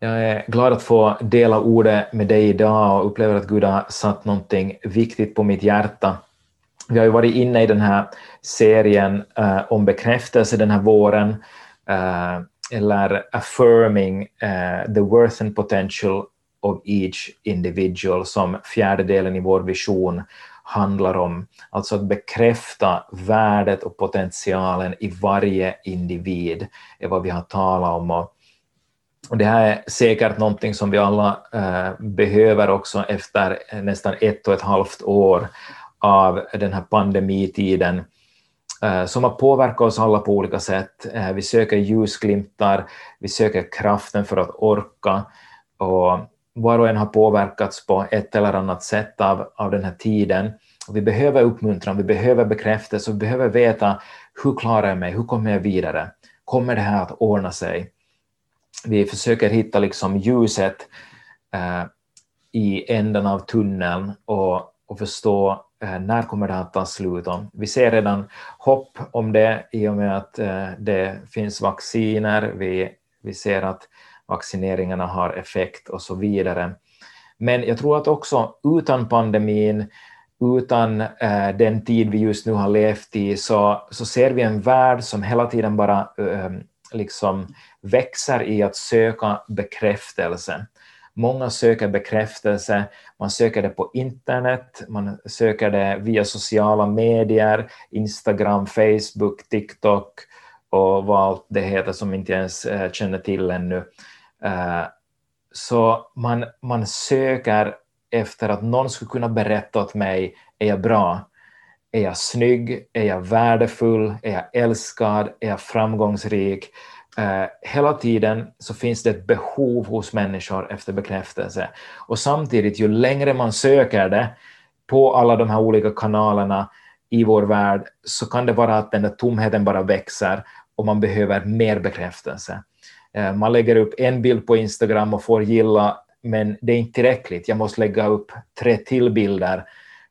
Jag är glad att få dela ordet med dig idag och upplever att Gud har satt någonting viktigt på mitt hjärta. Vi har ju varit inne i den här serien eh, om bekräftelse den här våren, eh, eller affirming eh, the worth and potential of each individual, som fjärde delen i vår vision handlar om. Alltså att bekräfta värdet och potentialen i varje individ, är vad vi har talat om. Och och det här är säkert någonting som vi alla eh, behöver också efter nästan ett och ett halvt år av den här pandemitiden eh, som har påverkat oss alla på olika sätt. Eh, vi söker ljusglimtar, vi söker kraften för att orka och var och en har påverkats på ett eller annat sätt av, av den här tiden. Och vi behöver uppmuntran, vi behöver bekräftelse, vi behöver veta hur klarar jag mig, hur kommer jag vidare? Kommer det här att ordna sig? Vi försöker hitta liksom ljuset eh, i änden av tunneln och, och förstå eh, när kommer det att ta slut. Om. vi ser redan hopp om det i och med att eh, det finns vacciner, vi, vi ser att vaccineringarna har effekt och så vidare. Men jag tror att också utan pandemin, utan eh, den tid vi just nu har levt i, så, så ser vi en värld som hela tiden bara eh, liksom växer i att söka bekräftelse. Många söker bekräftelse, man söker det på internet, man söker det via sociala medier, Instagram, Facebook, TikTok och vad allt det heter som inte ens eh, känner till ännu. Eh, så man, man söker efter att någon skulle kunna berätta åt mig, är jag bra? Är jag snygg? Är jag värdefull? Är jag älskad? Är jag framgångsrik? Eh, hela tiden så finns det ett behov hos människor efter bekräftelse. Och samtidigt, ju längre man söker det på alla de här olika kanalerna i vår värld, så kan det vara att den där tomheten bara växer och man behöver mer bekräftelse. Eh, man lägger upp en bild på Instagram och får gilla, men det är inte tillräckligt. Jag måste lägga upp tre till bilder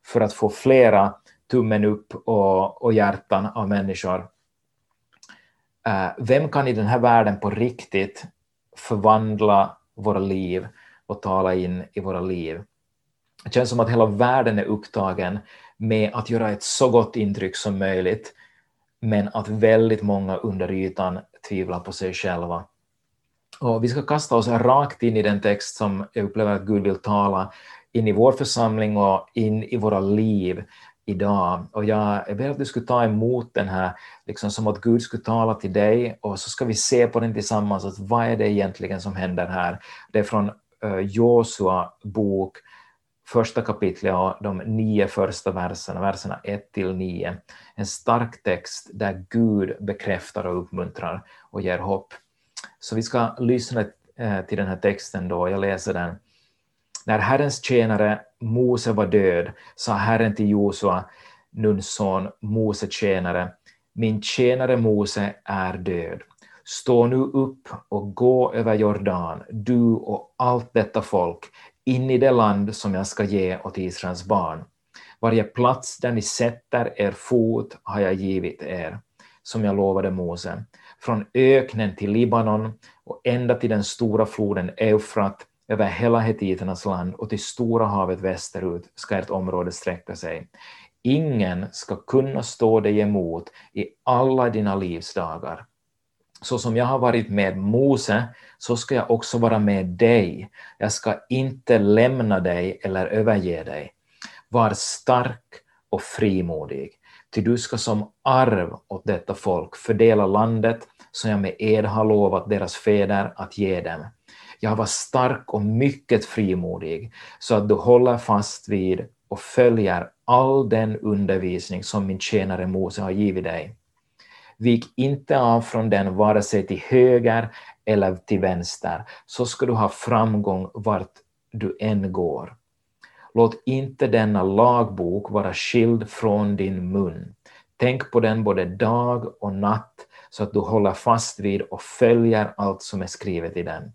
för att få flera tummen upp och, och hjärtan av människor eh, vem kan i den här världen på riktigt förvandla våra liv och tala in i våra liv? Det känns som att hela världen är upptagen med att göra ett så gott intryck som möjligt, men att väldigt många under ytan tvivlar på sig själva. Och vi ska kasta oss rakt in i den text som jag upplever att Gud vill tala in i vår församling och in i våra liv idag. Och jag, jag ber att du skulle ta emot den här, liksom som att Gud skulle tala till dig och så ska vi se på den tillsammans, att vad är det egentligen som händer här? Det är från eh, Josua bok, första kapitlet och de nio första verserna, verserna 1 till 9. En stark text där Gud bekräftar och uppmuntrar och ger hopp. Så vi ska lyssna eh, till den här texten då, jag läser den. När Herrens tjänare Mose var död sa Herren till Josua, Nuns son, Mose tjänare, min tjänare Mose är död. Stå nu upp och gå över Jordan, du och allt detta folk, in i det land som jag ska ge åt Israels barn. Varje plats där ni sätter er fot har jag givit er, som jag lovade Mose. Från öknen till Libanon och ända till den stora floden Eufrat, över hela hetiternas land och till Stora havet västerut ska ert område sträcka sig. Ingen ska kunna stå dig emot i alla dina livsdagar. Så som jag har varit med Mose, så ska jag också vara med dig. Jag ska inte lämna dig eller överge dig. Var stark och frimodig, ty du ska som arv åt detta folk fördela landet som jag med ed har lovat deras fäder att ge dem jag var stark och mycket frimodig, så att du håller fast vid och följer all den undervisning som min tjänare Mose har givit dig. Vik inte av från den vare sig till höger eller till vänster, så ska du ha framgång vart du än går. Låt inte denna lagbok vara skild från din mun. Tänk på den både dag och natt, så att du håller fast vid och följer allt som är skrivet i den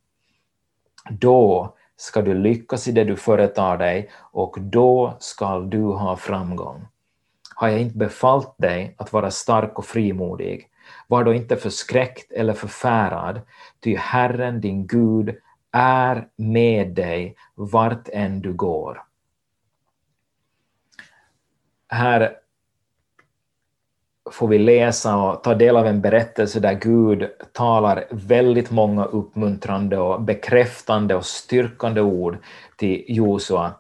då ska du lyckas i det du företar dig och då ska du ha framgång. Har jag inte befallt dig att vara stark och frimodig, var då inte förskräckt eller förfärad, ty Herren din Gud är med dig vart än du går. Här får vi läsa och ta del av en berättelse där Gud talar väldigt många uppmuntrande och bekräftande och styrkande ord till Josua.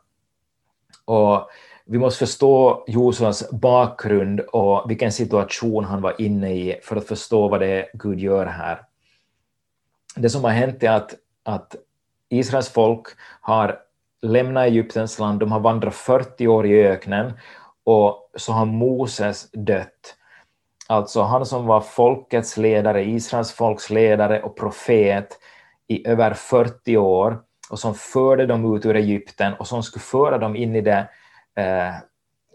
Och vi måste förstå Josuas bakgrund och vilken situation han var inne i för att förstå vad det är Gud gör här. Det som har hänt är att, att Israels folk har lämnat Egyptens land, de har vandrat 40 år i öknen och så har Moses dött. Alltså han som var folkets ledare, Israels folks ledare och profet i över 40 år och som förde dem ut ur Egypten och som skulle föra dem in i det eh,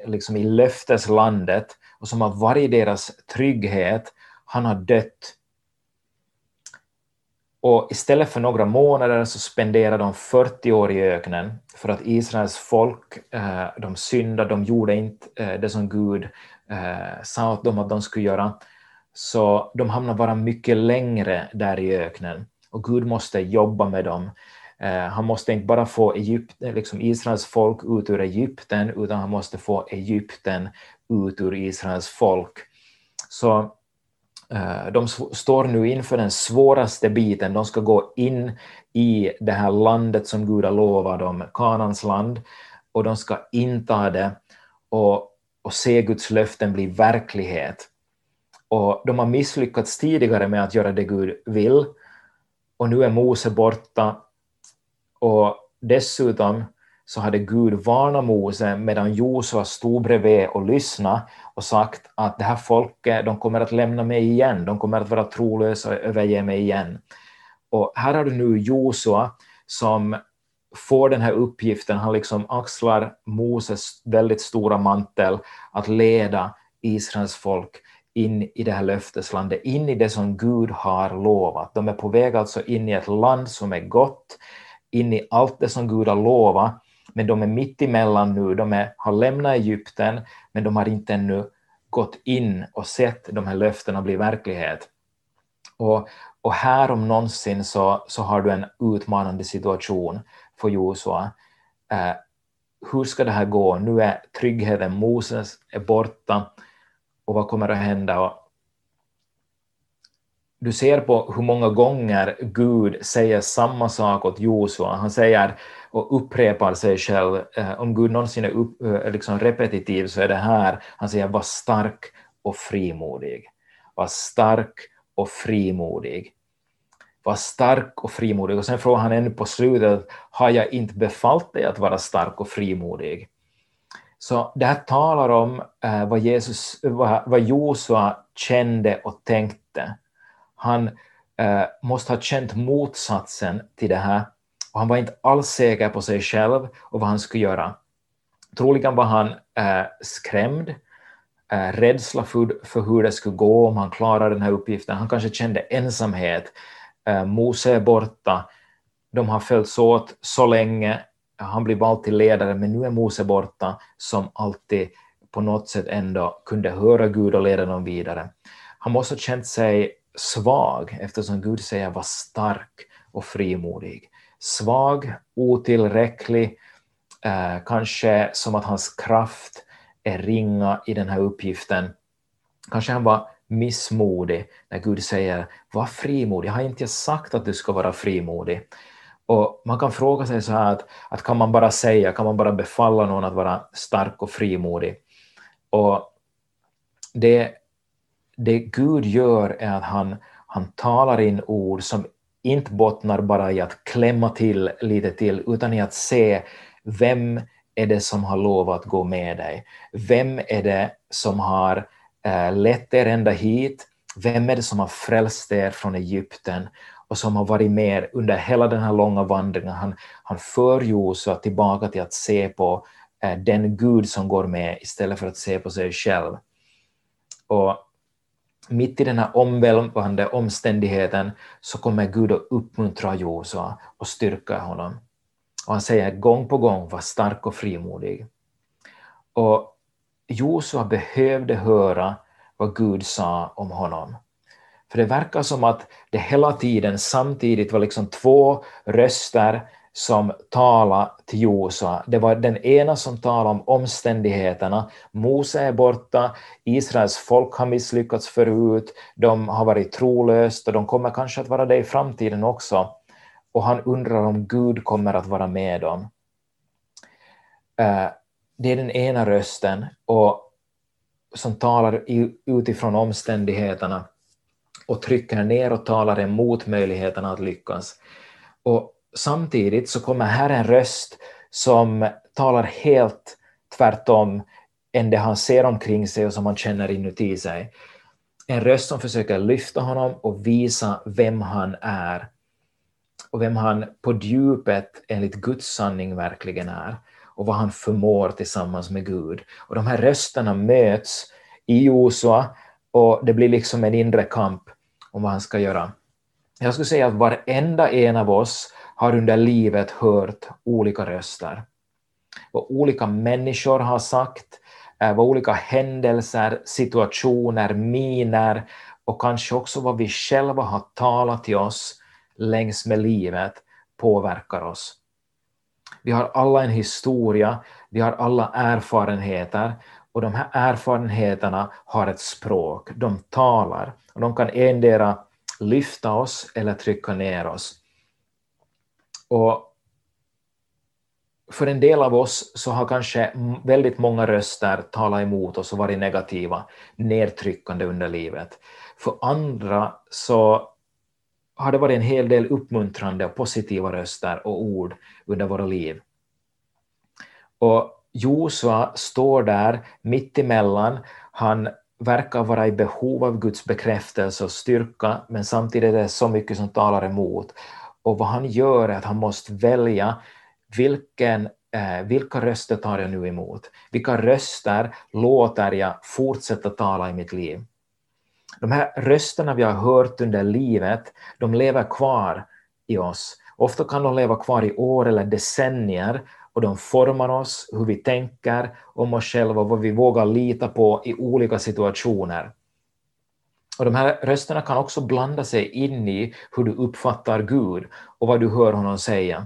liksom i löfteslandet och som har varit deras trygghet, han har dött. Och istället för några månader så spenderade de 40 år i öknen för att Israels folk, eh, de syndade, de gjorde inte eh, det som Gud eh, sa åt dem att de skulle göra. Så de hamnar bara mycket längre där i öknen och Gud måste jobba med dem. Eh, han måste inte bara få Egypten, liksom Israels folk ut ur Egypten, utan han måste få Egypten ut ur Israels folk. Så eh, de står nu inför den svåraste biten. De ska gå in i det här landet som Gud har lovat dem, Kanans land, och de ska inta det. Och och se Guds löften bli verklighet. Och de har misslyckats tidigare med att göra det Gud vill, och nu är Mose borta. Och dessutom så hade Gud varnat Mose medan Josua stod bredvid och lyssnade och sagt att det här folket, de kommer att lämna mig igen, de kommer att vara trolösa och överge mig igen. Och här har du nu Josua som får den här uppgiften, han liksom axlar Moses väldigt stora mantel att leda Israels folk in i det här löfteslandet, in i det som Gud har lovat. De är på väg alltså in i ett land som är gott, in i allt det som Gud har lovat, men de är mitt emellan nu, de är, har lämnat Egypten, men de har inte ännu gått in och sett de här löftena bli verklighet. Och, och här om någonsin så, så har du en utmanande situation för Josua. Eh, hur ska det här gå? Nu är tryggheten, Moses är borta och vad kommer att hända? Och du ser på hur många gånger Gud säger samma sak åt Josua. Han säger och upprepar sig själv. Eh, om Gud någonsin är upp, eh, liksom repetitiv så är det här. Han säger var stark och frimodig. Var stark och frimodig var stark och frimodig. Och sen frågar han ännu på slutet, har jag inte befallt dig att vara stark och frimodig? Så det här talar om eh, vad, Jesus, vad, vad Josua kände och tänkte. Han eh, måste ha känt motsatsen till det här och han var inte alls säker på sig själv och vad han skulle göra. Troligen var han eh, skrämd, eh, rädsla för, för hur det skulle gå om han klarade den här uppgiften. Han kanske kände ensamhet, Eh, Mose är borta, de har följts åt så länge, han blev alltid ledare, men nu är Mose borta som alltid på något sätt ändå kunde höra Gud och leda dem vidare. Han måste ha känt sig svag eftersom Gud säger var stark och frimodig. Svag, otillräcklig, eh, kanske som att hans kraft är ringa i den här uppgiften. Kanske han var missmodig när Gud säger var frimodig. Jag har inte sagt att du ska vara frimodig. Och man kan fråga sig så här att, att kan man bara säga, kan man bara befalla någon att vara stark och frimodig? Och det, det Gud gör är att han, han talar in ord som inte bottnar bara i att klämma till lite till, utan i att se vem är det som har lovat gå med dig? Vem är det som har Eh, lett er ända hit? Vem är det som har frälst er från Egypten och som har varit med under hela den här långa vandringen? Han, han för Josua tillbaka till att se på eh, den Gud som går med istället för att se på sig själv. Och mitt i den här omvälvande omständigheten så kommer Gud att uppmuntra Josua och styrka honom. Och han säger gång på gång, var stark och frimodig. Och Josua behövde höra vad Gud sa om honom. För det verkar som att det hela tiden samtidigt var liksom två röster som talade till Josua. Det var den ena som talade om omständigheterna. Mose är borta, Israels folk har misslyckats förut, de har varit trolöst och de kommer kanske att vara det i framtiden också. Och han undrar om Gud kommer att vara med dem. Eh, det är den ena rösten och som talar utifrån omständigheterna och trycker ner och talar emot möjligheterna att lyckas. Och samtidigt så kommer här en röst som talar helt tvärtom än det han ser omkring sig och som han känner inuti sig. En röst som försöker lyfta honom och visa vem han är och vem han på djupet enligt Guds sanning verkligen är och vad han förmår tillsammans med Gud. Och de här rösterna möts i Josua och det blir liksom en inre kamp om vad han ska göra. Jag skulle säga att varenda en av oss har under livet hört olika röster. Vad olika människor har sagt, eh, vad olika händelser, situationer, miner och kanske också vad vi själva har talat till oss längs med livet påverkar oss. Vi har alla en historia, vi har alla erfarenheter och de här erfarenheterna har ett språk, de talar och de kan endera lyfta oss eller trycka ner oss. Och för en del av oss så har kanske väldigt många röster talat emot oss och varit negativa, nedtryckande under livet. För andra så har det varit en hel del uppmuntrande och positiva röster och ord under våra liv. Och Josua står där mittemellan. Han verkar vara i behov av Guds bekräftelse och styrka, men samtidigt är det så mycket som talar emot. Och vad han gör är att han måste välja vilken, eh, vilka röster tar jag nu emot? Vilka röster låter jag fortsätta tala i mitt liv? De här rösterna vi har hört under livet, de lever kvar i oss. Ofta kan de leva kvar i år eller decennier och de formar oss, hur vi tänker om oss själva och vad vi vågar lita på i olika situationer. Och de här rösterna kan också blanda sig in i hur du uppfattar Gud och vad du hör honom säga.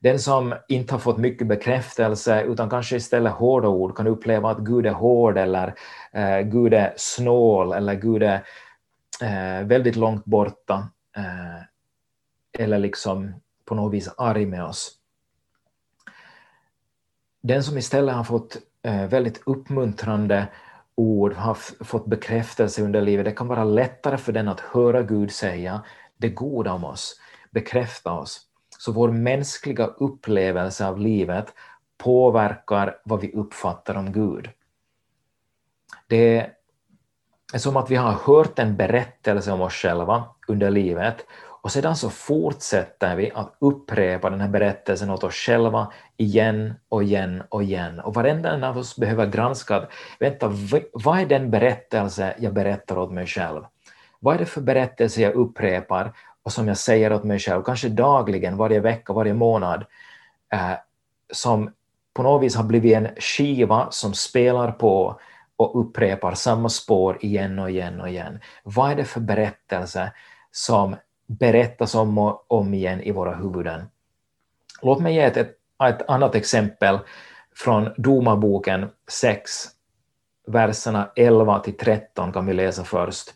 Den som inte har fått mycket bekräftelse utan kanske istället hårda ord kan uppleva att Gud är hård eller eh, Gud är snål eller Gud är eh, väldigt långt borta eh, eller liksom på något vis arg med oss. Den som istället har fått eh, väldigt uppmuntrande ord, har fått bekräftelse under livet, det kan vara lättare för den att höra Gud säga det goda om oss, bekräfta oss. Så vår mänskliga upplevelse av livet påverkar vad vi uppfattar om Gud. Det är som att vi har hört en berättelse om oss själva under livet och sedan så fortsätter vi att upprepa den här berättelsen åt oss själva igen och igen och igen. Och varenda en av oss behöver granska att, vänta, vad är den berättelse jag berättar åt mig själv? Vad är det för berättelse jag upprepar och som jag säger åt mig själv, kanske dagligen, varje vecka, varje månad, eh, som på något vis har blivit en skiva som spelar på och upprepar samma spår igen och igen och igen. Vad är det för berättelse som berättas om och om igen i våra huvuden? Låt mig ge ett, ett, ett annat exempel från Domarboken 6, verserna 11 till 13 kan vi läsa först,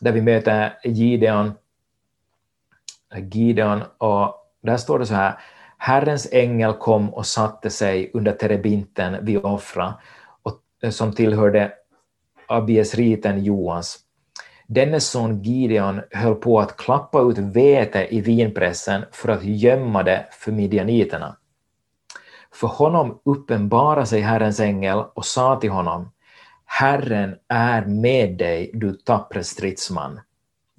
där vi möter Gideon Gideon och där står det så här Herrens ängel kom och satte sig under terebinten vid Ofra och, eh, som tillhörde Abiesriten Joas. Dennes son Gideon höll på att klappa ut vete i vinpressen för att gömma det för midjaniterna. För honom uppenbarade sig Herrens ängel och sa till honom Herren är med dig, du tappre stridsman.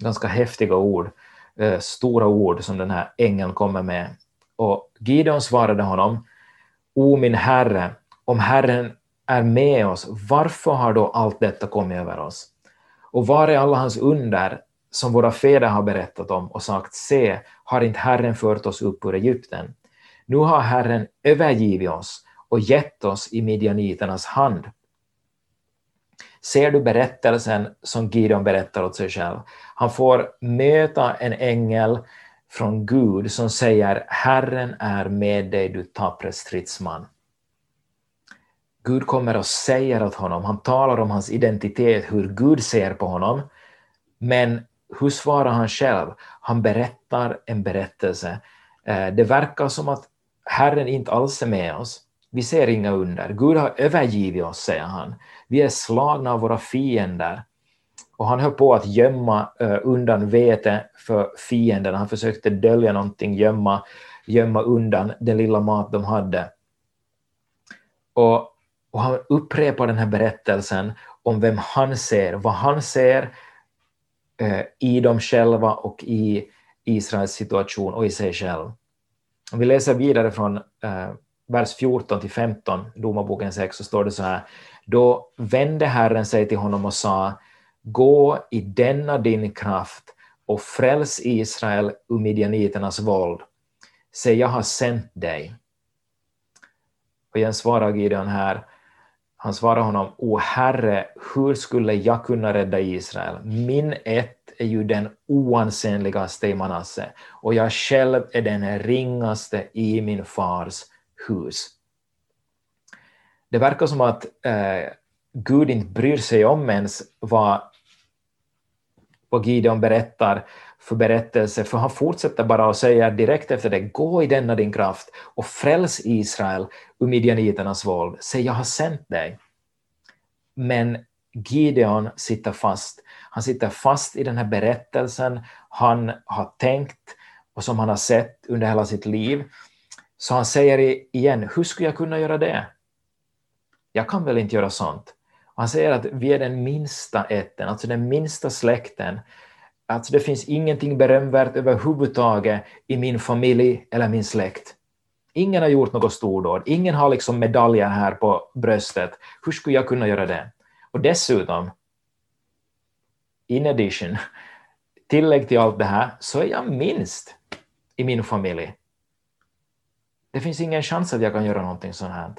Ganska häftiga ord eh, stora ord som den här ängeln kommer med. Och Gideon svarade honom, O min herre, om Herren är med oss, varför har då allt detta kommit över oss? Och var är alla hans under som våra fäder har berättat om och sagt, se, har inte Herren fört oss upp ur Egypten? Nu har Herren övergivit oss och gett oss i midjaniternas hand ser du berättelsen som Gideon berättar åt sig själv. Han får möta en ängel från Gud som säger Herren är med dig, du tappre stridsman. Gud kommer och säger åt honom, han talar om hans identitet, hur Gud ser på honom, men hur svarar han själv? Han berättar en berättelse. Eh, det verkar som att Herren inte alls är med oss. Vi ser inga under. Gud har övergivit oss, säger han. Vi är slagna av våra fiender. Och han höll på att gömma eh, undan vete för fienden, Han försökte dölja någonting, gömma, gömma undan den lilla mat de hade. Och, och han upprepar den här berättelsen om vem han ser, vad han ser eh, i dem själva och i Israels situation och i sig själv. Om vi läser vidare från eh, vers 14 till 15, Domarboken 6, så står det så här. Då vände Herren sig till honom och sa, gå i denna din kraft och fräls Israel ur midjaniternas våld. Se, jag har sänt dig. Och igen svarar Gideon här, han svarar honom, O Herre, hur skulle jag kunna rädda Israel? Min ett är ju den oansenligaste i Manasse, och jag själv är den ringaste i min fars hus. Det verkar som att eh, Gud inte bryr sig om ens vad, vad Gideon berättar för berättelse, för han fortsätter bara och säger direkt efter det, gå i denna din kraft och fräls Israel ur midjaniternas våld. Säg, jag har sänt dig. Men Gideon sitter fast. Han sitter fast i den här berättelsen han har tänkt och som han har sett under hela sitt liv. Så han säger igen, hur skulle jag kunna göra det? Jag kan väl inte göra sånt. Och han säger att vi är den minsta ätten, alltså den minsta släkten. Alltså det finns ingenting berömvärt överhuvudtaget i min familj eller min släkt. Ingen har gjort något stordåd, ingen har liksom medaljer här på bröstet. Hur skulle jag kunna göra det? Och dessutom, in addition, tillägg till allt det här, så är jag minst i min familj. Det finns ingen chans att jag kan göra någonting sånt här.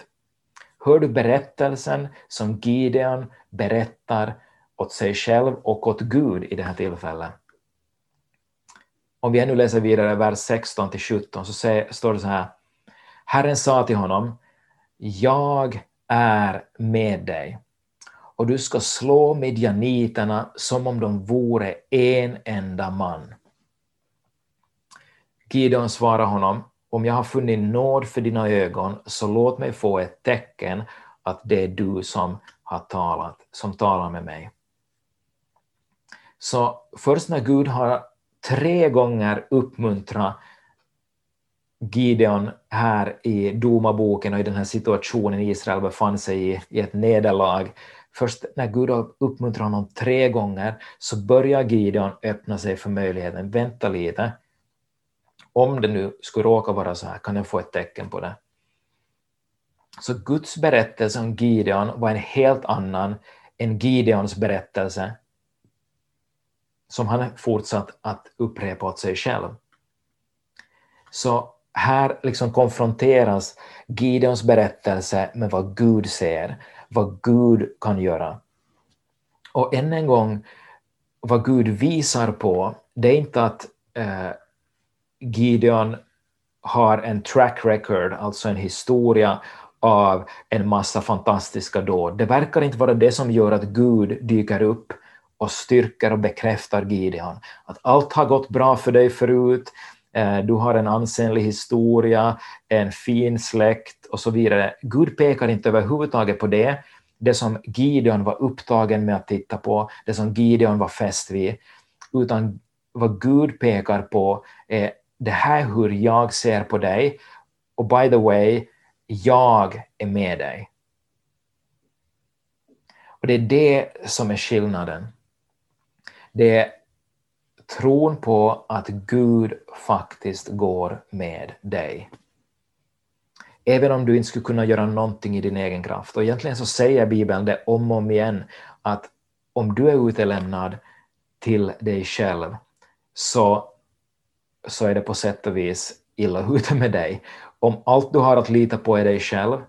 Hör du berättelsen som Gideon berättar åt sig själv och åt Gud i det här tillfället? Om vi ännu läser vidare vers 16 till 17 så står det så här. Herren sa till honom, jag är med dig och du ska slå midjaniterna som om de vore en enda man. Gideon svarar honom, om jag har funnit nåd för dina ögon, så låt mig få ett tecken att det är du som har talat, som talar med mig. Så först när Gud har tre gånger uppmuntrat Gideon här i domarboken och i den här situationen Israel befann sig i, i ett nederlag, först när Gud har uppmuntrat honom tre gånger så börjar Gideon öppna sig för möjligheten, vänta lite, om det nu skulle råka vara så här, kan jag få ett tecken på det? Så Guds berättelse om Gideon var en helt annan än Gideons berättelse som han fortsatt att upprepa åt sig själv. Så här liksom konfronteras Gideons berättelse med vad Gud ser, vad Gud kan göra. Och än en gång, vad Gud visar på, det är inte att eh, Gideon har en track record, alltså en historia av en massa fantastiska dåd. Det verkar inte vara det som gör att Gud dyker upp och styrker och bekräftar Gideon. Att allt har gått bra för dig förut, eh, du har en ansenlig historia, en fin släkt och så vidare. Gud pekar inte överhuvudtaget på det, det som Gideon var upptagen med att titta på, det som Gideon var fäst vid, utan vad Gud pekar på är det här är hur jag ser på dig och by the way, jag är med dig. Och det är det som är skillnaden. Det är tron på att Gud faktiskt går med dig. Även om du inte skulle kunna göra någonting i din egen kraft. Och egentligen så säger Bibeln det om och om igen, att om du är utelämnad till dig själv, så så är det på sätt och vis illa ute med dig. Om allt du har att lita på är dig själv,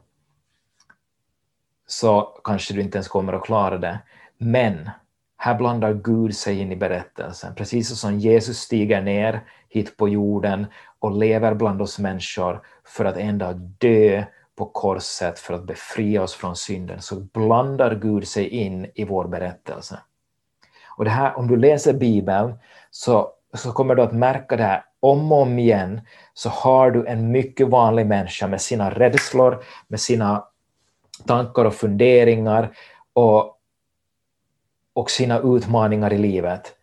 så kanske du inte ens kommer att klara det. Men här blandar Gud sig in i berättelsen, precis som Jesus stiger ner hit på jorden och lever bland oss människor för att en dag dö på korset för att befria oss från synden, så blandar Gud sig in i vår berättelse. Och det här, om du läser Bibeln så, så kommer du att märka det här om och om igen, så har du en mycket vanlig människa med sina rädslor, med sina tankar och funderingar och, och sina utmaningar i livet.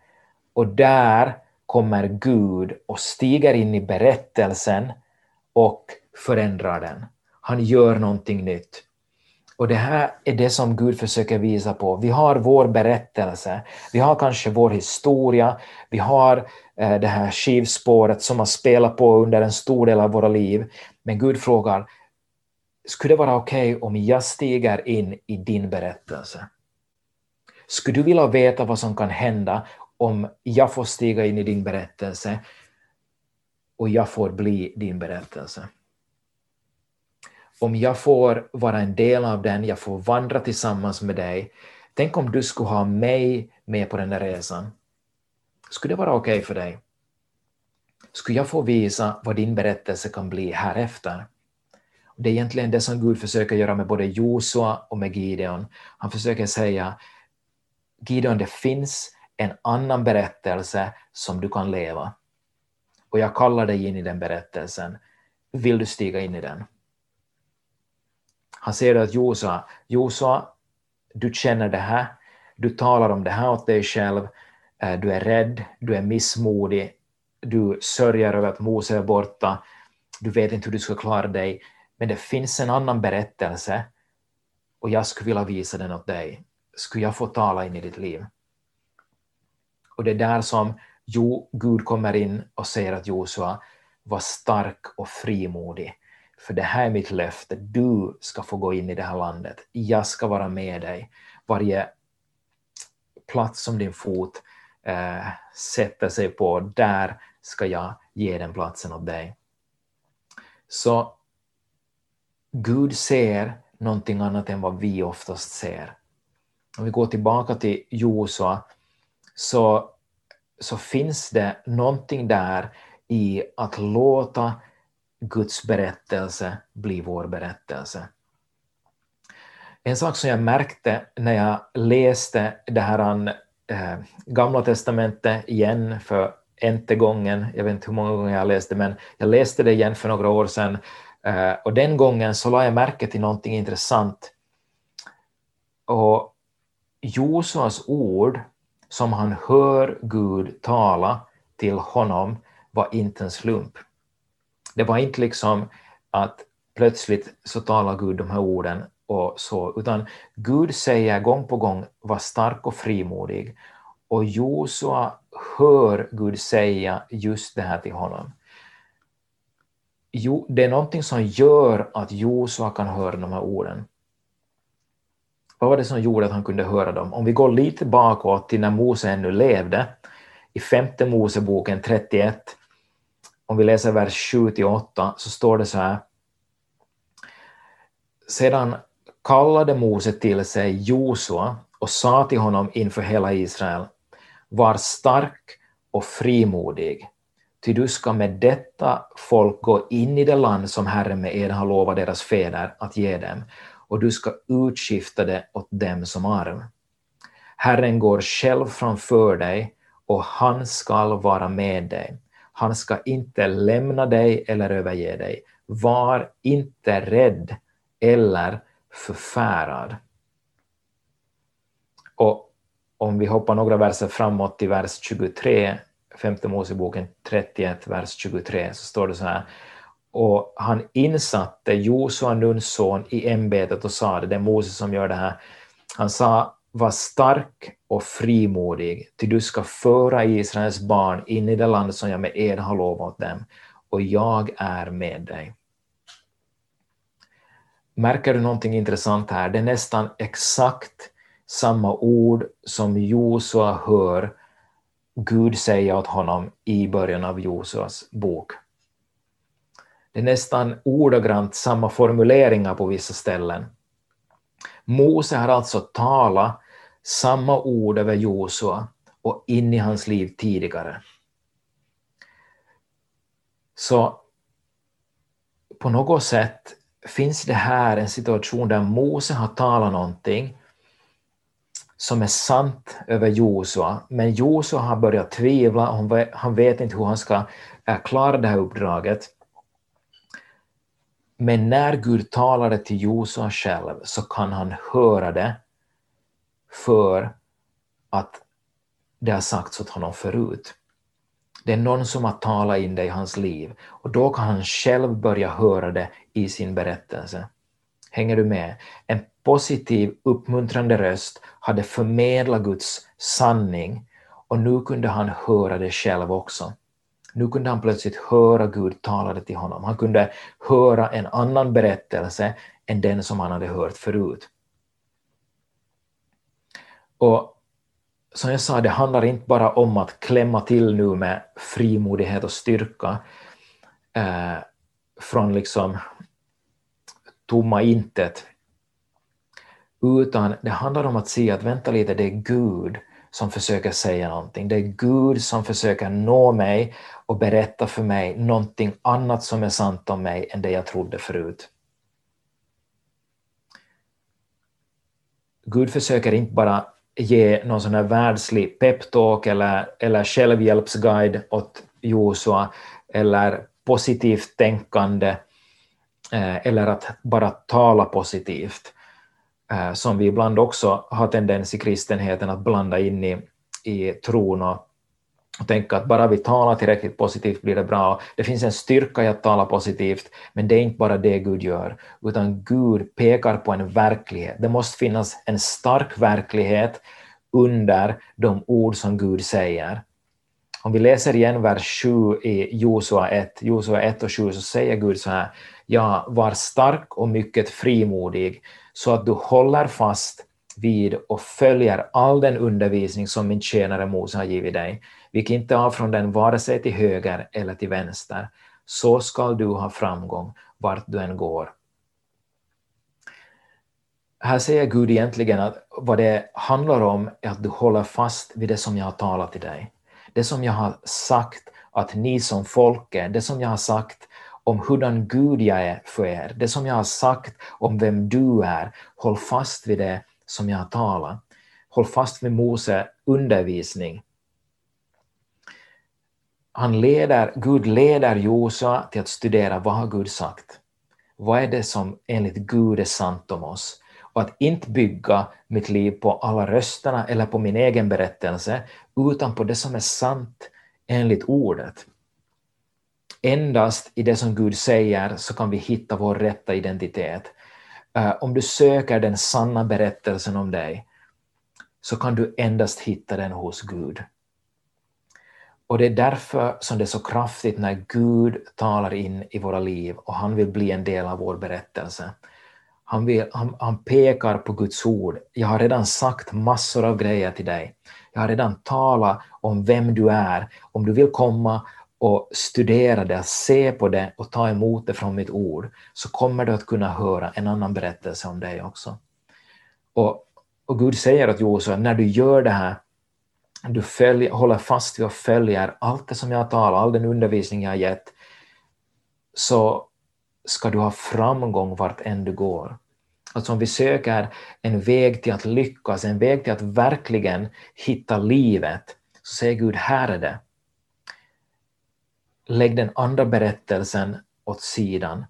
Och där kommer Gud och stiger in i berättelsen och förändrar den. Han gör någonting nytt. Och det här är det som Gud försöker visa på. Vi har vår berättelse, vi har kanske vår historia, vi har Eh, det här skivspåret som man spelar på under en stor del av våra liv. Men Gud frågar, skulle det vara okej okay om jag stiger in i din berättelse? Skulle du vilja veta vad som kan hända om jag får stiga in i din berättelse och jag får bli din berättelse? Om jag får vara en del av den, jag får vandra tillsammans med dig. Tänk om du skulle ha mig med på den där resan. Skulle det vara okej okay för dig? Skulle jag få visa vad din berättelse kan bli härefter? Det är egentligen det som Gud försöker göra med både Josua och med Gideon. Han försöker säga Gideon, det finns en annan berättelse som du kan leva. Och jag kallar dig in i den berättelsen. Vill du stiga in i den? Han säger att Josua, Josua, du känner det här, du talar om det här åt dig själv, Eh, du är rädd, du är missmodig, du sörjer över att Mose är borta, du vet inte hur du ska klara dig, men det finns en annan berättelse och jag skulle vilja visa den åt dig. Skulle jag få tala in i ditt liv? Och det är där som jo, Gud kommer in och säger att Josua var stark och frimodig. För det här är mitt löfte, du ska få gå in i det här landet. Jag ska vara med dig. Varje plats som din fot eh, sätter sig på, där ska jag ge den platsen åt dig. Så Gud ser någonting annat än vad vi oftast ser. Om vi går tillbaka till Josua så, så finns det någonting där i att låta Guds berättelse bli vår berättelse. En sak som jag märkte när jag läste det här eh, Gamla testamentet igen för ente gången, jag vet inte hur många gånger jag läste men jag läste det igen för några år sedan eh, och den gången så la jag märke till någonting intressant. Och Josuas ord som han hör Gud tala till honom var inte en slump. Det var inte liksom att plötsligt så talar Gud de här orden och så, utan Gud säger gång på gång var stark och frimodig och Josua hör Gud säga just det här till honom. Jo, det är någonting som gör att Josua kan höra de här orden. Vad var det som gjorde att han kunde höra dem? Om vi går lite bakåt till när Mose ännu levde, i femte Moseboken 31, om vi läser vers 7-8 så står det så här. Sedan kallade Mose till sig Josua och sa till honom inför hela Israel, var stark och frimodig, ty du ska med detta folk gå in i det land som Herren med ed har lovat deras fäder att ge dem, och du ska utskifta det åt dem som arv. Herren går själv framför dig, och han skall vara med dig. Han ska inte lämna dig eller överge dig. Var inte rädd eller förfärad. Och om vi hoppar några verser framåt till vers 23, femte Moseboken 31, vers 23, så står det så här. Och han insatte Josua, Nuns son, i ämbetet och sa det, det är Moses som gör det här. Han sa, var stark och frimodig, ty du ska föra Israels barn in i det land som jag med ed har lovat dem, och jag är med dig. Märker du någonting intressant här? Det är nästan exakt samma ord som Josua hör Gud säga åt honom i början av Josuas bok. Det är nästan ordagrant samma formuleringar på vissa ställen. Mose har alltså talat samma ord över Josua och in i hans liv tidigare. Så på något sätt finns det här en situation där Mose har talat någonting som är sant över Josua, men Josua har börjat tvivla, han vet inte hur han ska eh, klara det här uppdraget. Men när Gud talade till Josua själv så kan han höra det för att det har sagts åt honom förut. Det är någon som har talat in det i hans liv och då kan han själv börja höra det i sin berättelse. Hänger du med? En positiv, uppmuntrande röst hade förmedlat Guds sanning och nu kunde han höra det själv också. Nu kunde han plötsligt höra Gud talade till honom. Han kunde höra en annan berättelse än den som han hade hört förut. Och som jag sa, det handlar inte bara om att klämma till nu med frimodighet och styrka eh, från liksom tomma intet, utan det handlar om att se att vänta lite, det är Gud som försöker säga någonting. Det är Gud som försöker nå mig och berätta för mig någonting annat som är sant om mig än det jag trodde förut. Gud försöker inte bara ge någon sån här världslig peptalk eller, eller självhjälpsguide åt Josua eller positivt tänkande eh, eller att bara tala positivt eh, som vi ibland också har tendens i kristenheten att blanda in i, i tron och, och tänka att bara vi talar tillräckligt positivt blir det bra. Det finns en styrka i att tala positivt, men det är inte bara det Gud gör, utan Gud pekar på en verklighet. Det måste finnas en stark verklighet under de ord som Gud säger. Om vi läser igen vers 7 i Josua 1, Josua 1 och 7, så säger Gud så här, ja, var stark och mycket frimodig, så att du håller fast vid och följer all den undervisning som min tjänare Mose har givit dig. Vik inte av från den vare sig till höger eller till vänster. Så skall du ha framgång vart du än går. Här säger Gud egentligen att vad det handlar om är att du håller fast vid det som jag har talat till dig. Det som jag har sagt att ni som folk är, det som jag har sagt om hurdan Gud jag är för er, det som jag har sagt om vem du är, håll fast vid det som jag har talat. Håll fast vid Mose undervisning. Han leder, Gud leder Josua till att studera vad har Gud sagt? Vad är det som enligt Gud är sant om oss? Och att inte bygga mitt liv på alla rösterna eller på min egen berättelse, utan på det som är sant enligt ordet. Endast i det som Gud säger så kan vi hitta vår rätta identitet. Eh, om du söker den sanna berättelsen om dig så kan du endast hitta den hos Gud. Och det är därför som det är så kraftigt när Gud talar in i våra liv och han vill bli en del av vår berättelse. Han, vill, han, han pekar på Guds ord. Jag har redan sagt massor av grejer till dig. Jag har redan talat om vem du är. Om du vill komma och studera det, se på det och ta emot det från mitt ord, så kommer du att kunna höra en annan berättelse om dig också. Och, och Gud säger åt Josua, när du gör det här, du följer, håller fast vid och följer allt det som jag talar, talat, all den undervisning jag har gett, så ska du ha framgång vart än du går. Alltså om vi söker en väg till att lyckas, en väg till att verkligen hitta livet, så säger Gud, här är det. Lägg den andra berättelsen åt sidan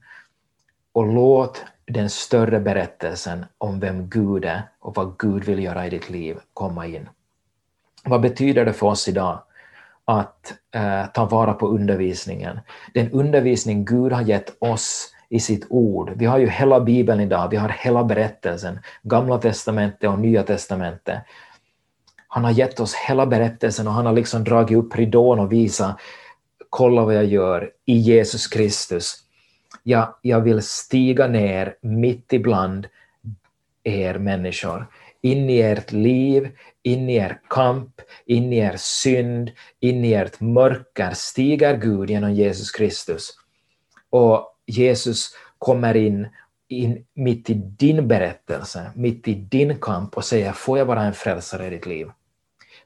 och låt den större berättelsen om vem Gud är och vad Gud vill göra i ditt liv komma in. Vad betyder det för oss idag att eh, ta vara på undervisningen? Den undervisning Gud har gett oss i sitt ord. Vi har ju hela Bibeln idag, vi har hela berättelsen, Gamla testamentet och Nya testamentet. Han har gett oss hela berättelsen och han har liksom dragit upp ridån och visat, kolla vad jag gör i Jesus Kristus. Jag, jag vill stiga ner mitt ibland er människor, in i ert liv, in i er kamp, in i er synd, in i ert mörker stiger Gud genom Jesus Kristus. Och Jesus kommer in in, mitt i din berättelse, mitt i din kamp och säger, får jag vara en frälsare i ditt liv?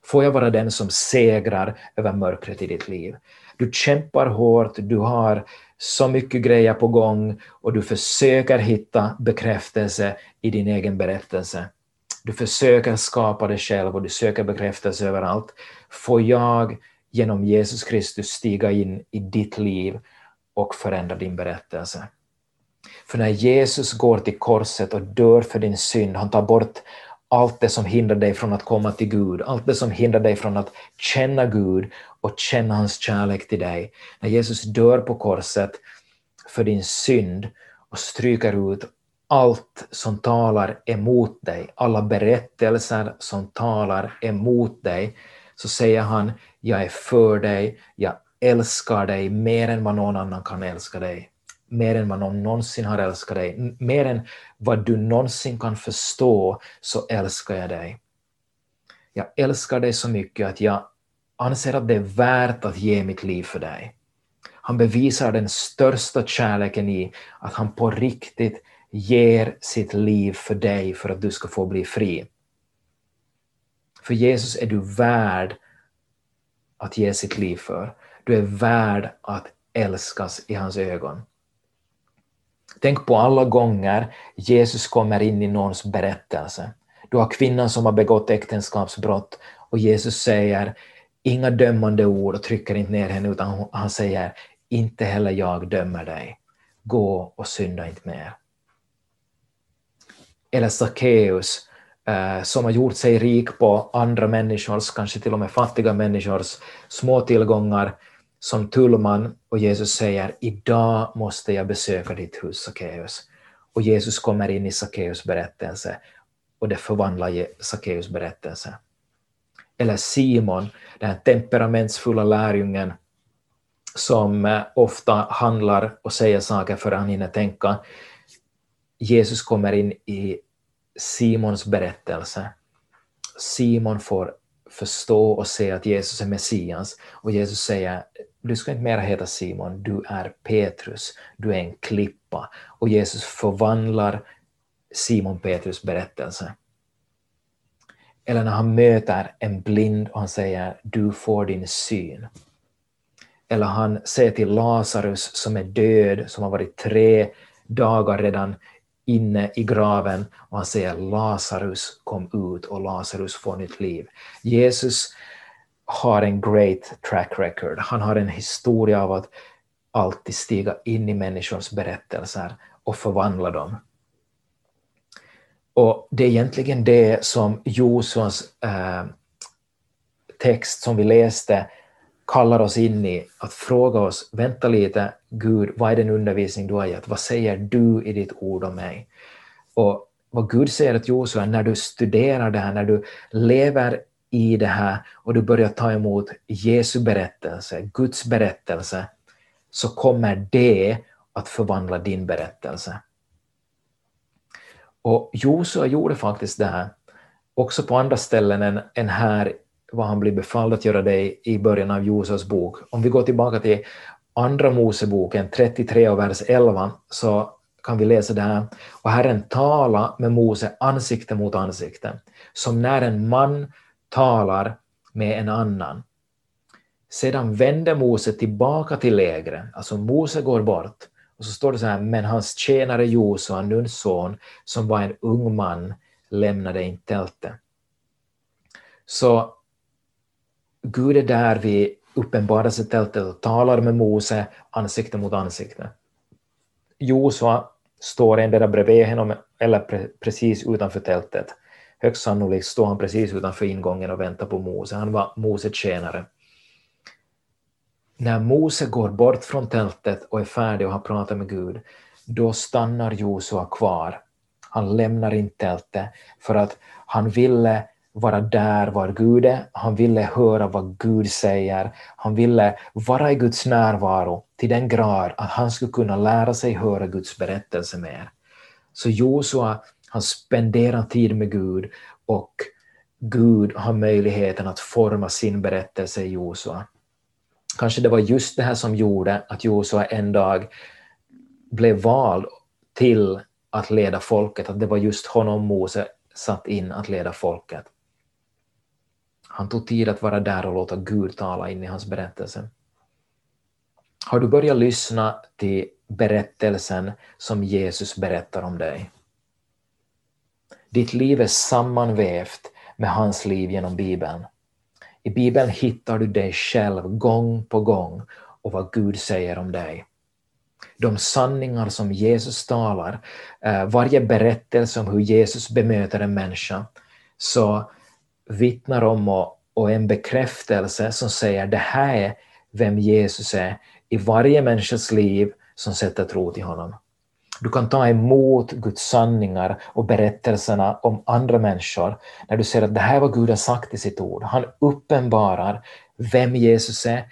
Får jag vara den som segrar över mörkret i ditt liv? Du kämpar hårt, du har så mycket grejer på gång och du försöker hitta bekräftelse i din egen berättelse. Du försöker skapa dig själv och du söker bekräftelse överallt. Får jag genom Jesus Kristus stiga in i ditt liv och förändra din berättelse? För när Jesus går till korset och dör för din synd, han tar bort allt det som hindrar dig från att komma till Gud, allt det som hindrar dig från att känna Gud och känna hans kärlek till dig. När Jesus dör på korset för din synd och stryker ut allt som talar emot dig, alla berättelser som talar emot dig, så säger han, jag är för dig, jag älskar dig mer än vad någon annan kan älska dig mer än vad någon någonsin har älskat dig, mer än vad du någonsin kan förstå, så älskar jag dig. Jag älskar dig så mycket att jag anser att det är värt att ge mitt liv för dig. Han bevisar den största kärleken i att han på riktigt ger sitt liv för dig för att du ska få bli fri. För Jesus är du värd att ge sitt liv för. Du är värd att älskas i hans ögon. Tänk på alla gånger Jesus kommer in i någons berättelse. Du har kvinnan som har begått äktenskapsbrott och Jesus säger inga dömande ord och trycker inte ner henne utan han säger inte heller jag dömer dig. Gå och synda inte mer. Eller Sackeus eh, som har gjort sig rik på andra människors, kanske till och med fattiga människors små tillgångar som tullman och Jesus säger idag måste jag besöka ditt hus Sackeus. Och Jesus kommer in i Sackeus berättelse och det förvandlar Sackeus berättelse. Eller Simon, den här temperamentsfulla lärjungen som eh, ofta handlar och säger saker för han hinner tänka. Jesus kommer in i Simons berättelse. Simon får förstå och se att Jesus är Messias och Jesus säger du ska inte mer heta Simon, du är Petrus, du är en klippa. Och Jesus förvandlar Simon Petrus berättelse. Eller när han möter en blind och han säger du får din syn. Eller han säger till Lazarus som är död, som har varit tre dagar redan inne i graven och han säger Lazarus kom ut och Lazarus får nytt liv. Jesus har en great track record. Han har en historia av att alltid stiga in i människors berättelser och förvandla dem. Och det är egentligen det som Josuas eh, text som vi läste kallar oss in i, att fråga oss, vänta lite, Gud, vad är den undervisning du har gett? Vad säger du i ditt ord om mig? Och vad Gud säger till Josua, när du studerar det här, när du lever i det här och du börjar ta emot Jesu berättelse, Guds berättelse, så kommer det att förvandla din berättelse. Och Josua gjorde faktiskt det här också på andra ställen än, än här vad han blir befalld att göra det i början av Josuas bok. Om vi går tillbaka till Andra Moseboken 33 och vers 11 så kan vi läsa det här. Och Herren tala med Mose ansikte mot ansikte, som när en man talar med en annan. Sedan vänder Mose tillbaka till lägret, alltså Mose går bort, och så står det så här, men hans tjänare Josua, Nuns son, som var en ung man, lämnade inte tältet. Så Gud är där vid uppenbarelsetältet och talar med Mose ansikte mot ansikte. Josua står endera bredvid honom eller precis utanför tältet. Högst sannolikt står han precis utanför ingången och väntar på Mose. Han var Mose tjänare. När Mose går bort från tältet och är färdig och har pratat med Gud, då stannar Josua kvar. Han lämnar inte tältet för att han ville vara där var Gud är, han ville höra vad Gud säger, han ville vara i Guds närvaro till den grad att han skulle kunna lära sig höra Guds berättelse mer. Så Josua han spenderar tid med Gud och Gud har möjligheten att forma sin berättelse i Josua. Kanske det var just det här som gjorde att Josua en dag blev vald till att leda folket, att det var just honom Mose satt in att leda folket. Han tog tid att vara där och låta Gud tala in i hans berättelse. Har du börjat lyssna till berättelsen som Jesus berättar om dig? Ditt liv är sammanvävt med hans liv genom Bibeln. I Bibeln hittar du dig själv gång på gång och vad Gud säger om dig. De sanningar som Jesus talar, eh, varje berättelse om hur Jesus bemöter en människa, så vittnar om och, och en bekräftelse som säger det här är vem Jesus är i varje människas liv som sätter tro till honom. Du kan ta emot Guds sanningar och berättelserna om andra människor när du ser att det här är vad Gud har sagt i sitt ord. Han uppenbarar vem Jesus är,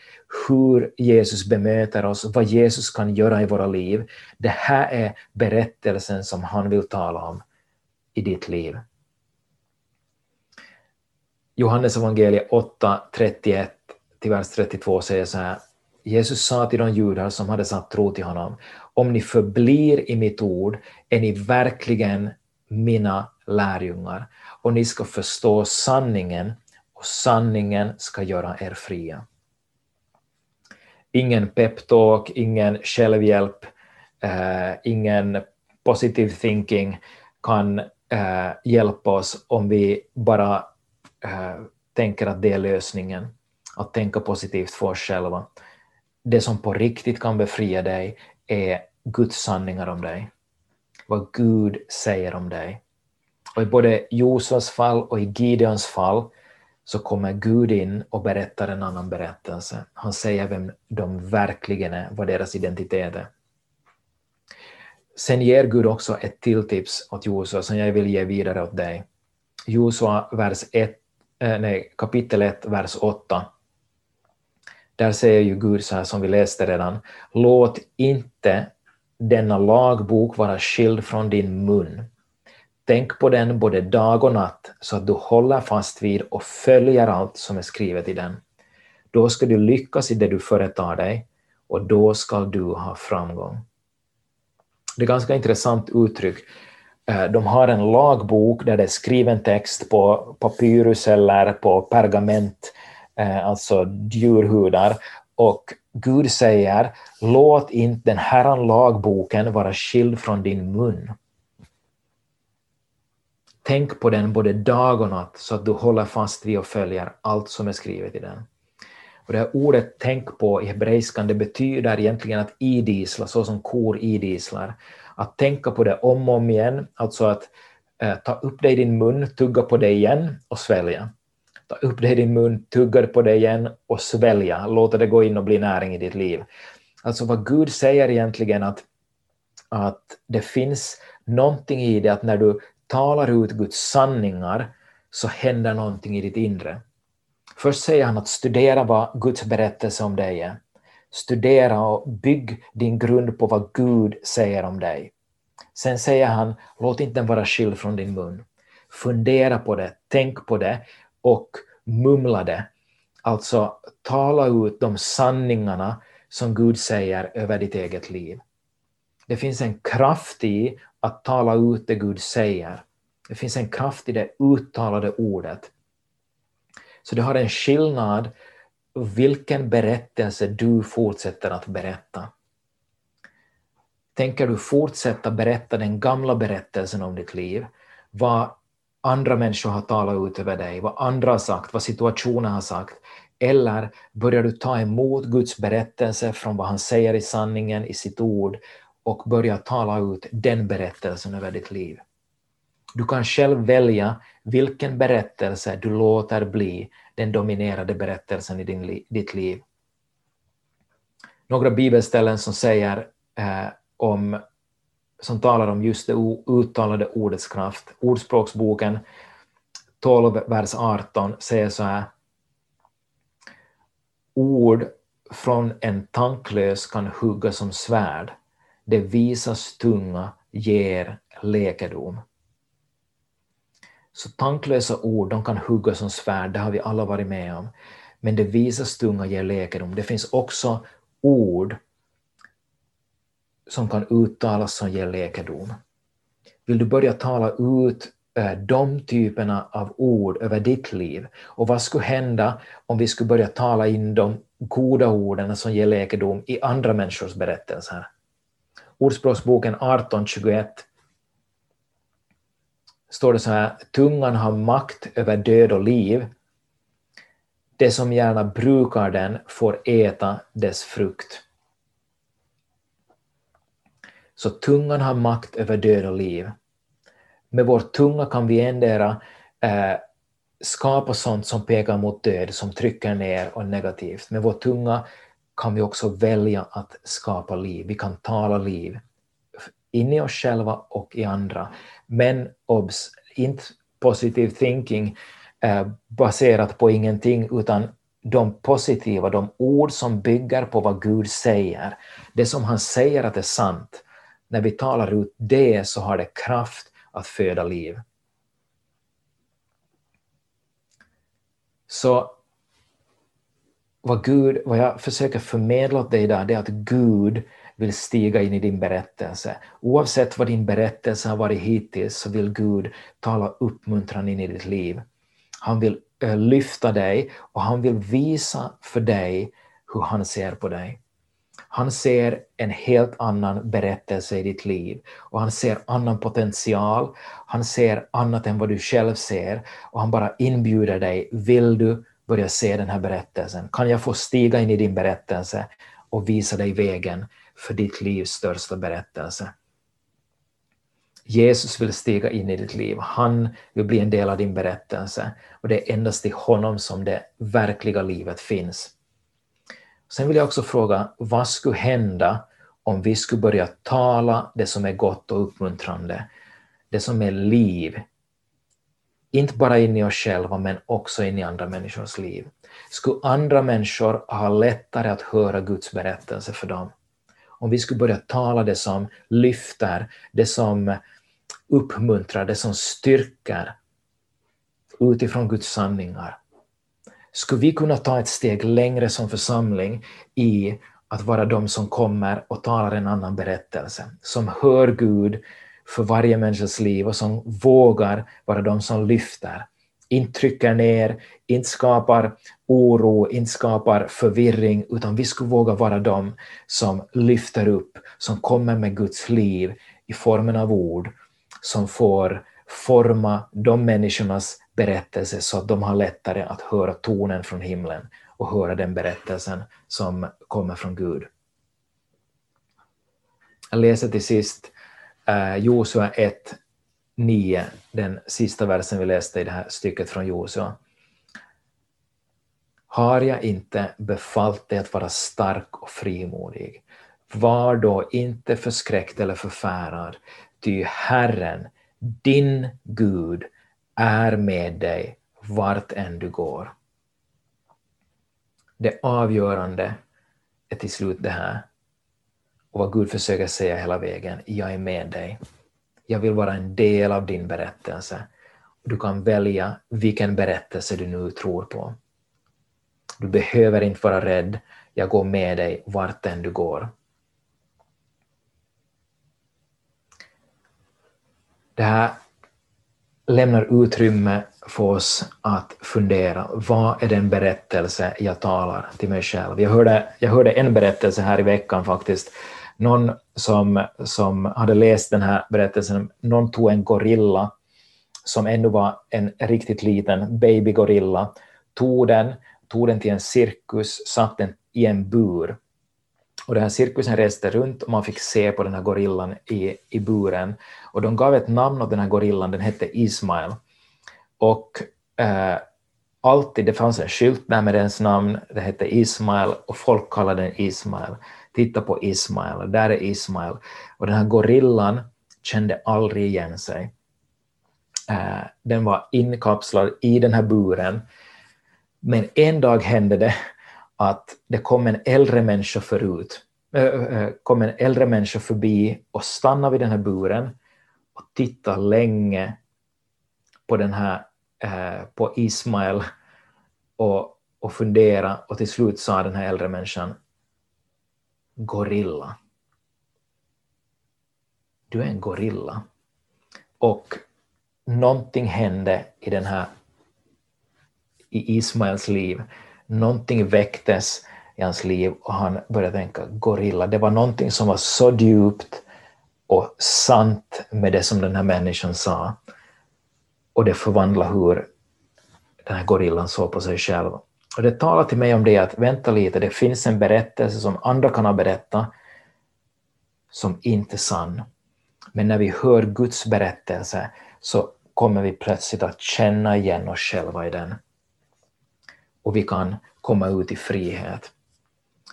hur Jesus bemöter oss, vad Jesus kan göra i våra liv. Det här är berättelsen som han vill tala om i ditt liv. Johannes evangeliet 8, 31 till vers 32 säger så här. Jesus sa till de judar som hade satt tro till honom, om ni förblir i mitt ord är ni verkligen mina lärjungar och ni ska förstå sanningen och sanningen ska göra er fria. Ingen peptalk, ingen självhjälp, eh, ingen positive thinking kan eh, hjälpa oss om vi bara eh, tänker att det är lösningen, att tänka positivt för oss själva. Det som på riktigt kan befria dig är Guds sanningar om dig. Vad Gud säger om dig. Och i både Josas fall och i Gideons fall så kommer Gud in och berättar en annan berättelse. Han säger vem de verkligen är, vad deras identitet är. Sen ger Gud också ett till tips åt Josua som jag vill ge vidare åt dig. Josua vers 1, eh, nej, kapitel 1, vers 8. Där säger ju Gud så här som vi läste redan, låt inte denna lagbok vara skild från din mun. Tänk på den både dag och natt så att du håller fast vid och följer allt som är skrivet i den. Då ska du lyckas i det du företar dig och då ska du ha framgång. Det är ganska intressant uttryck. Eh, de har en lagbok där det är skriven text på papyrus eller på pergament, Eh, alltså djurhudar, och Gud säger låt inte den här lagboken vara skild från din mun. Tänk på den både dag och natt så att du håller fast vid och följer allt som är skrivet i den. Och det här ordet tänk på i hebreiskan det betyder egentligen att idisla, så som kor idislar. Att tänka på det om och om igen, alltså att eh, ta upp det i din mun, tugga på det igen och svälja. Ta upp det i din mun, tugga på det igen och svälja, låta det gå in och bli näring i ditt liv. Alltså vad Gud säger egentligen att, att det finns någonting i det att när du talar ut Guds sanningar så händer någonting i ditt inre. Först säger han att studera vad Guds berättelse om dig är. Studera och bygg din grund på vad Gud säger om dig. Sen säger han, låt inte den vara skild från din mun. Fundera på det, tänk på det och mumlade. Alltså tala ut de sanningarna som Gud säger över ditt eget liv. Det finns en kraft i att tala ut det Gud säger. Det finns en kraft i det uttalade ordet. Så det har en skillnad vilken berättelse du fortsätter att berätta. Tänker du fortsätta berätta den gamla berättelsen om ditt liv, vad andra människor har talat ut över dig, vad andra har sagt, vad situationen har sagt, eller börjar du ta emot Guds berättelse från vad han säger i sanningen, i sitt ord, och börjar tala ut den berättelsen över ditt liv. Du kan själv välja vilken berättelse du låter bli den dominerade berättelsen i din, ditt liv. Några bibelställen som säger eh, om som talar om just det uttalade ordets kraft. Ordspråksboken 12, vers 18 säger så här. Ord från en tanklös kan hugga som svärd. Det visas tunga ger läkedom. Så tanklösa ord de kan hugga som svärd, det har vi alla varit med om. Men det visas tunga ger läkedom. Det finns också ord som kan uttalas som ger läkedom. Vill du börja tala ut eh, de typerna av ord över ditt liv? Och vad skulle hända om vi skulle börja tala in de goda orden som ger läkedom i andra människors berättelser? Ordspråksboken 18.21 står det så här, tungan har makt över död och liv. Det som gärna brukar den får äta dess frukt. Så tungan har makt över död och liv. Med vår tunga kan vi ändra eh, skapa sånt som pekar mot död, som trycker ner och negativt. Med vår tunga kan vi också välja att skapa liv. Vi kan tala liv in i oss själva och i andra. Men obs, inte positive thinking eh, baserat på ingenting, utan de positiva, de ord som bygger på vad Gud säger. Det som han säger att är sant. När vi talar ut det så har det kraft att föda liv. Så vad, Gud, vad jag försöker förmedla åt dig idag, det är att Gud vill stiga in i din berättelse. Oavsett vad din berättelse har varit hittills så vill Gud tala uppmuntran in i ditt liv. Han vill eh, lyfta dig och han vill visa för dig hur han ser på dig. Han ser en helt annan berättelse i ditt liv och han ser annan potential, han ser annat än vad du själv ser och han bara inbjuder dig, vill du börja se den här berättelsen? Kan jag få stiga in i din berättelse och visa dig vägen för ditt livs största berättelse? Jesus vill stiga in i ditt liv, han vill bli en del av din berättelse och det är endast i honom som det verkliga livet finns. Sen vill jag också fråga, vad skulle hända om vi skulle börja tala det som är gott och uppmuntrande, det som är liv, inte bara in i oss själva men också in i andra människors liv. Skulle andra människor ha lättare att höra Guds berättelse för dem? Om vi skulle börja tala det som lyfter, det som uppmuntrar, det som styrker utifrån Guds sanningar. Skulle vi kunna ta ett steg längre som församling i att vara de som kommer och talar en annan berättelse, som hör Gud för varje människas liv och som vågar vara de som lyfter, inte trycker ner, inte skapar oro, inte skapar förvirring, utan vi skulle våga vara de som lyfter upp, som kommer med Guds liv i formen av ord, som får forma de människornas berättelse så att de har lättare att höra tonen från himlen och höra den berättelsen som kommer från Gud. Jag läser till sist eh, Josua 1, 9, den sista versen vi läste i det här stycket från Josua. Har jag inte befallt dig att vara stark och frimodig? Var då inte förskräckt eller förfärad, ty Herren, din Gud, är med dig vart än du går. Det avgörande är till slut det här, och vad Gud försöker säga hela vägen, jag är med dig. Jag vill vara en del av din berättelse. Du kan välja vilken berättelse du nu tror på. Du behöver inte vara rädd, jag går med dig vart än du går. Det här lämnar utrymme för oss att fundera, vad är den berättelse jag talar till mig själv? Jag hörde, jag hörde en berättelse här i veckan faktiskt, någon som, som hade läst den här berättelsen, någon tog en gorilla som ännu var en riktigt liten babygorilla, tog den, tog den till en cirkus, satte den i en bur. Och den här cirkusen reste runt och man fick se på den här gorillan i, i buren. Och de gav ett namn åt den här gorillan, den hette Ismail. Och eh, alltid, det fanns en skylt där med dens namn, det hette Ismail och folk kallade den Ismail. Titta på Ismail, där är Ismail. Och den här gorillan kände aldrig igen sig. Eh, den var inkapslad i den här buren. Men en dag hände det att det kom en äldre människa förut, äh, kom en äldre människa förbi och stannade vid den här buren och tittade länge på den här, äh, på Ismael och, och fundera och till slut sa den här äldre människan gorilla. Du är en gorilla. Och någonting hände i den här i Ismaels liv. Någonting väcktes i hans liv och han började tänka gorilla. Det var någonting som var så djupt och sant med det som den här människan sa. Och det förvandlade hur den här gorillan såg på sig själv. Och det talar till mig om det att vänta lite, det finns en berättelse som andra kan ha berättat som inte är sann. Men när vi hör Guds berättelse så kommer vi plötsligt att känna igen oss själva i den. Och vi kan komma ut i frihet.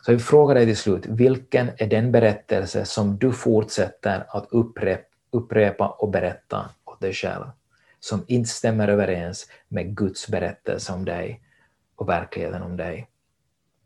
Så jag frågar dig till slut, vilken är den berättelse som du fortsätter att upprepa, upprepa och berätta åt dig själv, som inte stämmer överens med Guds berättelse om dig och verkligheten om dig?